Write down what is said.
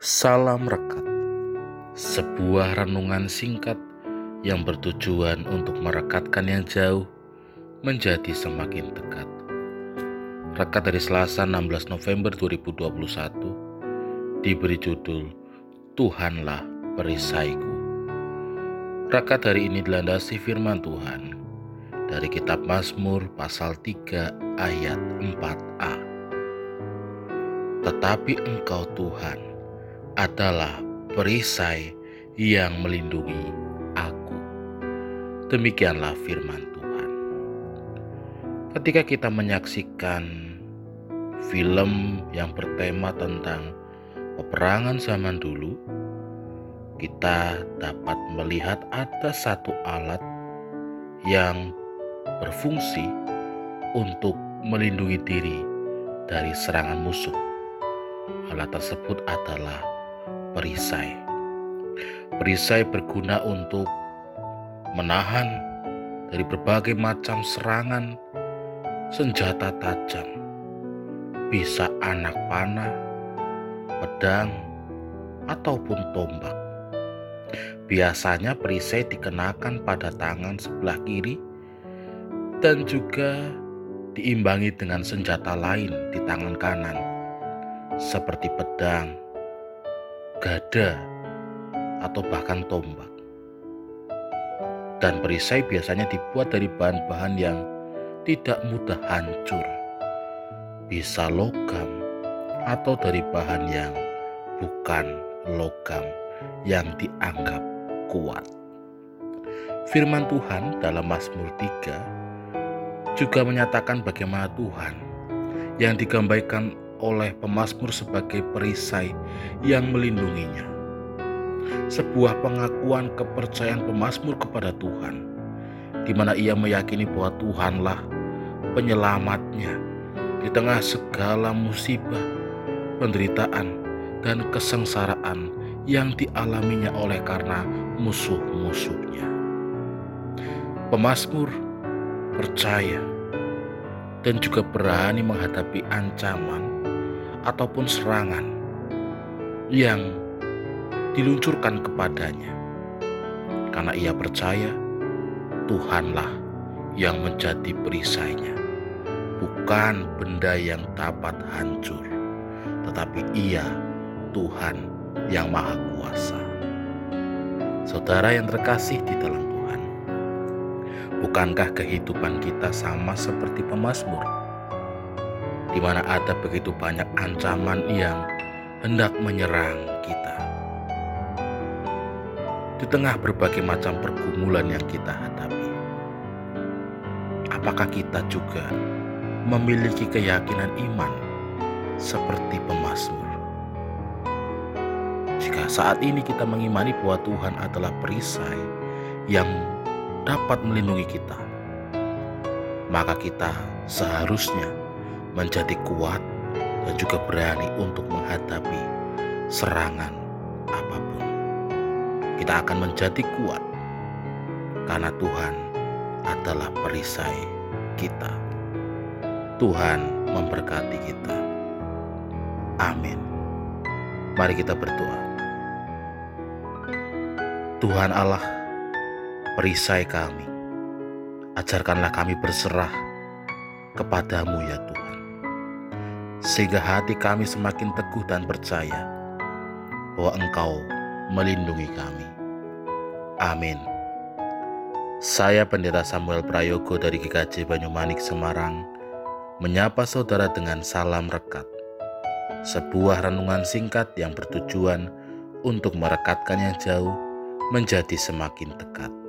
Salam Rekat Sebuah renungan singkat yang bertujuan untuk merekatkan yang jauh menjadi semakin dekat. Rekat dari Selasa 16 November 2021 diberi judul Tuhanlah perisaiku. Rekat hari ini dilandasi firman Tuhan dari kitab Mazmur pasal 3 ayat 4a. Tetapi engkau Tuhan adalah perisai yang melindungi aku. Demikianlah firman Tuhan. Ketika kita menyaksikan film yang bertema tentang peperangan zaman dulu, kita dapat melihat ada satu alat yang berfungsi untuk melindungi diri dari serangan musuh. Alat tersebut adalah perisai. Perisai berguna untuk menahan dari berbagai macam serangan senjata tajam. Bisa anak panah, pedang, ataupun tombak. Biasanya perisai dikenakan pada tangan sebelah kiri dan juga diimbangi dengan senjata lain di tangan kanan seperti pedang, gada, atau bahkan tombak. Dan perisai biasanya dibuat dari bahan-bahan yang tidak mudah hancur. Bisa logam atau dari bahan yang bukan logam yang dianggap kuat. Firman Tuhan dalam Mazmur 3 juga menyatakan bagaimana Tuhan yang digambarkan oleh pemazmur sebagai perisai yang melindunginya. Sebuah pengakuan kepercayaan pemazmur kepada Tuhan, di mana ia meyakini bahwa Tuhanlah penyelamatnya di tengah segala musibah, penderitaan, dan kesengsaraan yang dialaminya oleh karena musuh-musuhnya. Pemazmur percaya dan juga berani menghadapi ancaman ataupun serangan yang diluncurkan kepadanya. Karena ia percaya Tuhanlah yang menjadi perisainya, bukan benda yang dapat hancur, tetapi ia Tuhan yang Maha Kuasa. Saudara yang terkasih di dalam Tuhan, bukankah kehidupan kita sama seperti pemazmur? Di mana ada begitu banyak ancaman yang hendak menyerang kita. Di tengah berbagai macam pergumulan yang kita hadapi, apakah kita juga memiliki keyakinan iman seperti pemazmur? Jika saat ini kita mengimani bahwa Tuhan adalah perisai yang dapat melindungi kita, maka kita seharusnya menjadi kuat dan juga berani untuk menghadapi serangan apa pun. Kita akan menjadi kuat karena Tuhan adalah perisai kita. Tuhan memberkati kita. Amin. Mari kita berdoa. Tuhan Allah, perisai kami. Ajarkanlah kami berserah kepadamu ya Tuhan sehingga hati kami semakin teguh dan percaya bahwa Engkau melindungi kami. Amin. Saya Pendeta Samuel Prayogo dari GKJ Banyumanik Semarang menyapa saudara dengan salam rekat. Sebuah renungan singkat yang bertujuan untuk merekatkan yang jauh menjadi semakin dekat.